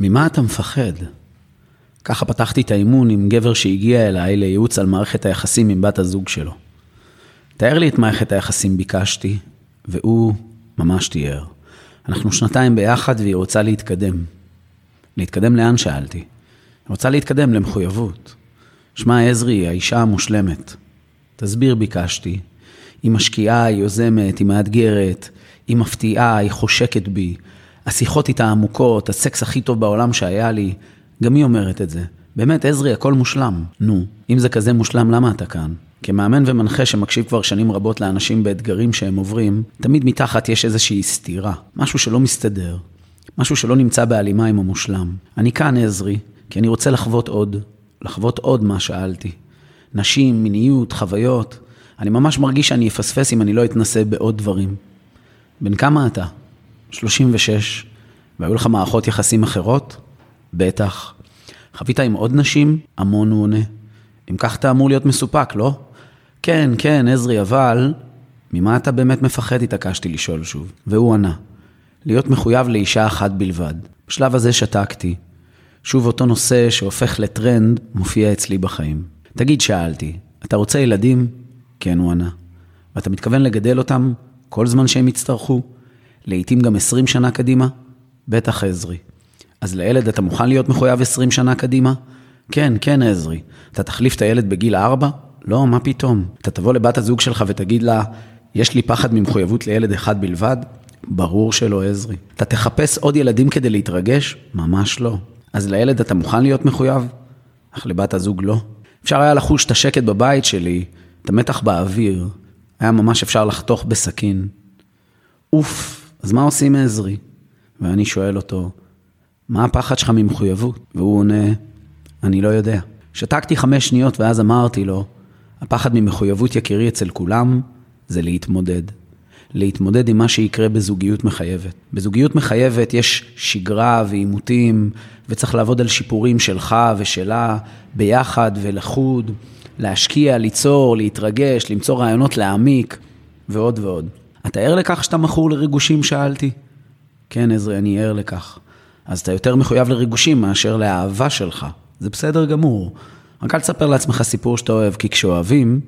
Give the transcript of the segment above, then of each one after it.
ממה אתה מפחד? ככה פתחתי את האימון עם גבר שהגיע אליי לייעוץ על מערכת היחסים עם בת הזוג שלו. תאר לי את מערכת היחסים ביקשתי, והוא ממש תיאר. אנחנו שנתיים ביחד והיא רוצה להתקדם. להתקדם לאן שאלתי? היא רוצה להתקדם למחויבות. שמע, עזרי האישה המושלמת. תסביר ביקשתי. היא משקיעה, היא יוזמת, היא מאתגרת, היא מפתיעה, היא חושקת בי. השיחות איתה עמוקות, הסקס הכי טוב בעולם שהיה לי. גם היא אומרת את זה. באמת, עזרי, הכל מושלם. נו, אם זה כזה מושלם, למה אתה כאן? כמאמן ומנחה שמקשיב כבר שנים רבות לאנשים באתגרים שהם עוברים, תמיד מתחת יש איזושהי סתירה, משהו שלא מסתדר, משהו שלא נמצא בהלימה עם המושלם. אני כאן, עזרי, כי אני רוצה לחוות עוד, לחוות עוד מה שאלתי. נשים, מיניות, חוויות. אני ממש מרגיש שאני אפספס אם אני לא אתנסה בעוד דברים. בן כמה אתה? 36. והיו לך מערכות יחסים אחרות? בטח. חווית עם עוד נשים? המון הוא עונה. אם כך אתה אמור להיות מסופק, לא? כן, כן, עזרי, אבל... ממה אתה באמת מפחד? התעקשתי לשאול שוב. והוא ענה. להיות מחויב לאישה אחת בלבד. בשלב הזה שתקתי. שוב אותו נושא שהופך לטרנד מופיע אצלי בחיים. תגיד, שאלתי, אתה רוצה ילדים? כן, הוא ענה. ואתה מתכוון לגדל אותם כל זמן שהם יצטרכו? לעתים גם 20 שנה קדימה? בטח, עזרי. אז לילד אתה מוכן להיות מחויב 20 שנה קדימה? כן, כן, עזרי. אתה תחליף את הילד בגיל 4? לא, מה פתאום. אתה תבוא לבת הזוג שלך ותגיד לה, יש לי פחד ממחויבות לילד אחד בלבד? ברור שלא, עזרי. אתה תחפש עוד ילדים כדי להתרגש? ממש לא. אז לילד אתה מוכן להיות מחויב? אך לבת הזוג לא. אפשר היה לחוש את השקט בבית שלי, את המתח באוויר. היה ממש אפשר לחתוך בסכין. אוף, אז מה עושים עזרי? ואני שואל אותו, מה הפחד שלך ממחויבות? והוא עונה, אני לא יודע. שתקתי חמש שניות ואז אמרתי לו, הפחד ממחויבות יקירי אצל כולם זה להתמודד. להתמודד עם מה שיקרה בזוגיות מחייבת. בזוגיות מחייבת יש שגרה ועימותים, וצריך לעבוד על שיפורים שלך ושלה ביחד ולחוד, להשקיע, ליצור, להתרגש, למצוא רעיונות להעמיק, ועוד ועוד. אתה ער לכך שאתה מכור לריגושים? שאלתי. כן, עזרי, אני ער לכך. אז אתה יותר מחויב לריגושים מאשר לאהבה שלך. זה בסדר גמור. רק אל תספר לעצמך סיפור שאתה אוהב, כי כשאוהבים,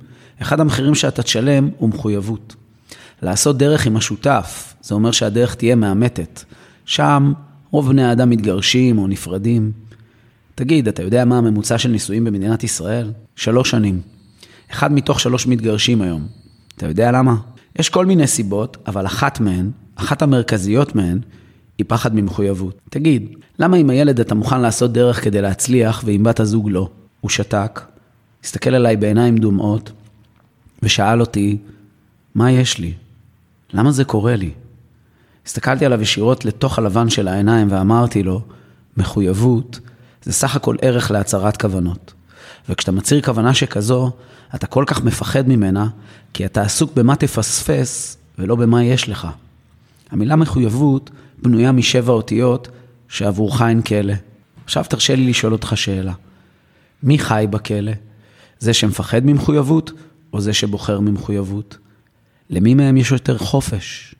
אחד המחירים שאתה תשלם הוא מחויבות. לעשות דרך עם השותף, זה אומר שהדרך תהיה מאמתת. שם רוב בני האדם מתגרשים או נפרדים. תגיד, אתה יודע מה הממוצע של נישואים במדינת ישראל? שלוש שנים. אחד מתוך שלוש מתגרשים היום. אתה יודע למה? יש כל מיני סיבות, אבל אחת מהן, אחת המרכזיות מהן, היא פחד ממחויבות. תגיד, למה עם הילד אתה מוכן לעשות דרך כדי להצליח ועם בת הזוג לא? הוא שתק, הסתכל עליי בעיניים דומעות, ושאל אותי, מה יש לי? למה זה קורה לי? הסתכלתי עליו ישירות לתוך הלבן של העיניים ואמרתי לו, מחויבות זה סך הכל ערך להצהרת כוונות. וכשאתה מצהיר כוונה שכזו, אתה כל כך מפחד ממנה, כי אתה עסוק במה תפספס ולא במה יש לך. המילה מחויבות בנויה משבע אותיות שעבורך אין כלא. עכשיו תרשה לי לשאול אותך שאלה. מי חי בכלא? זה שמפחד ממחויבות או זה שבוחר ממחויבות? למי מהם יש יותר חופש?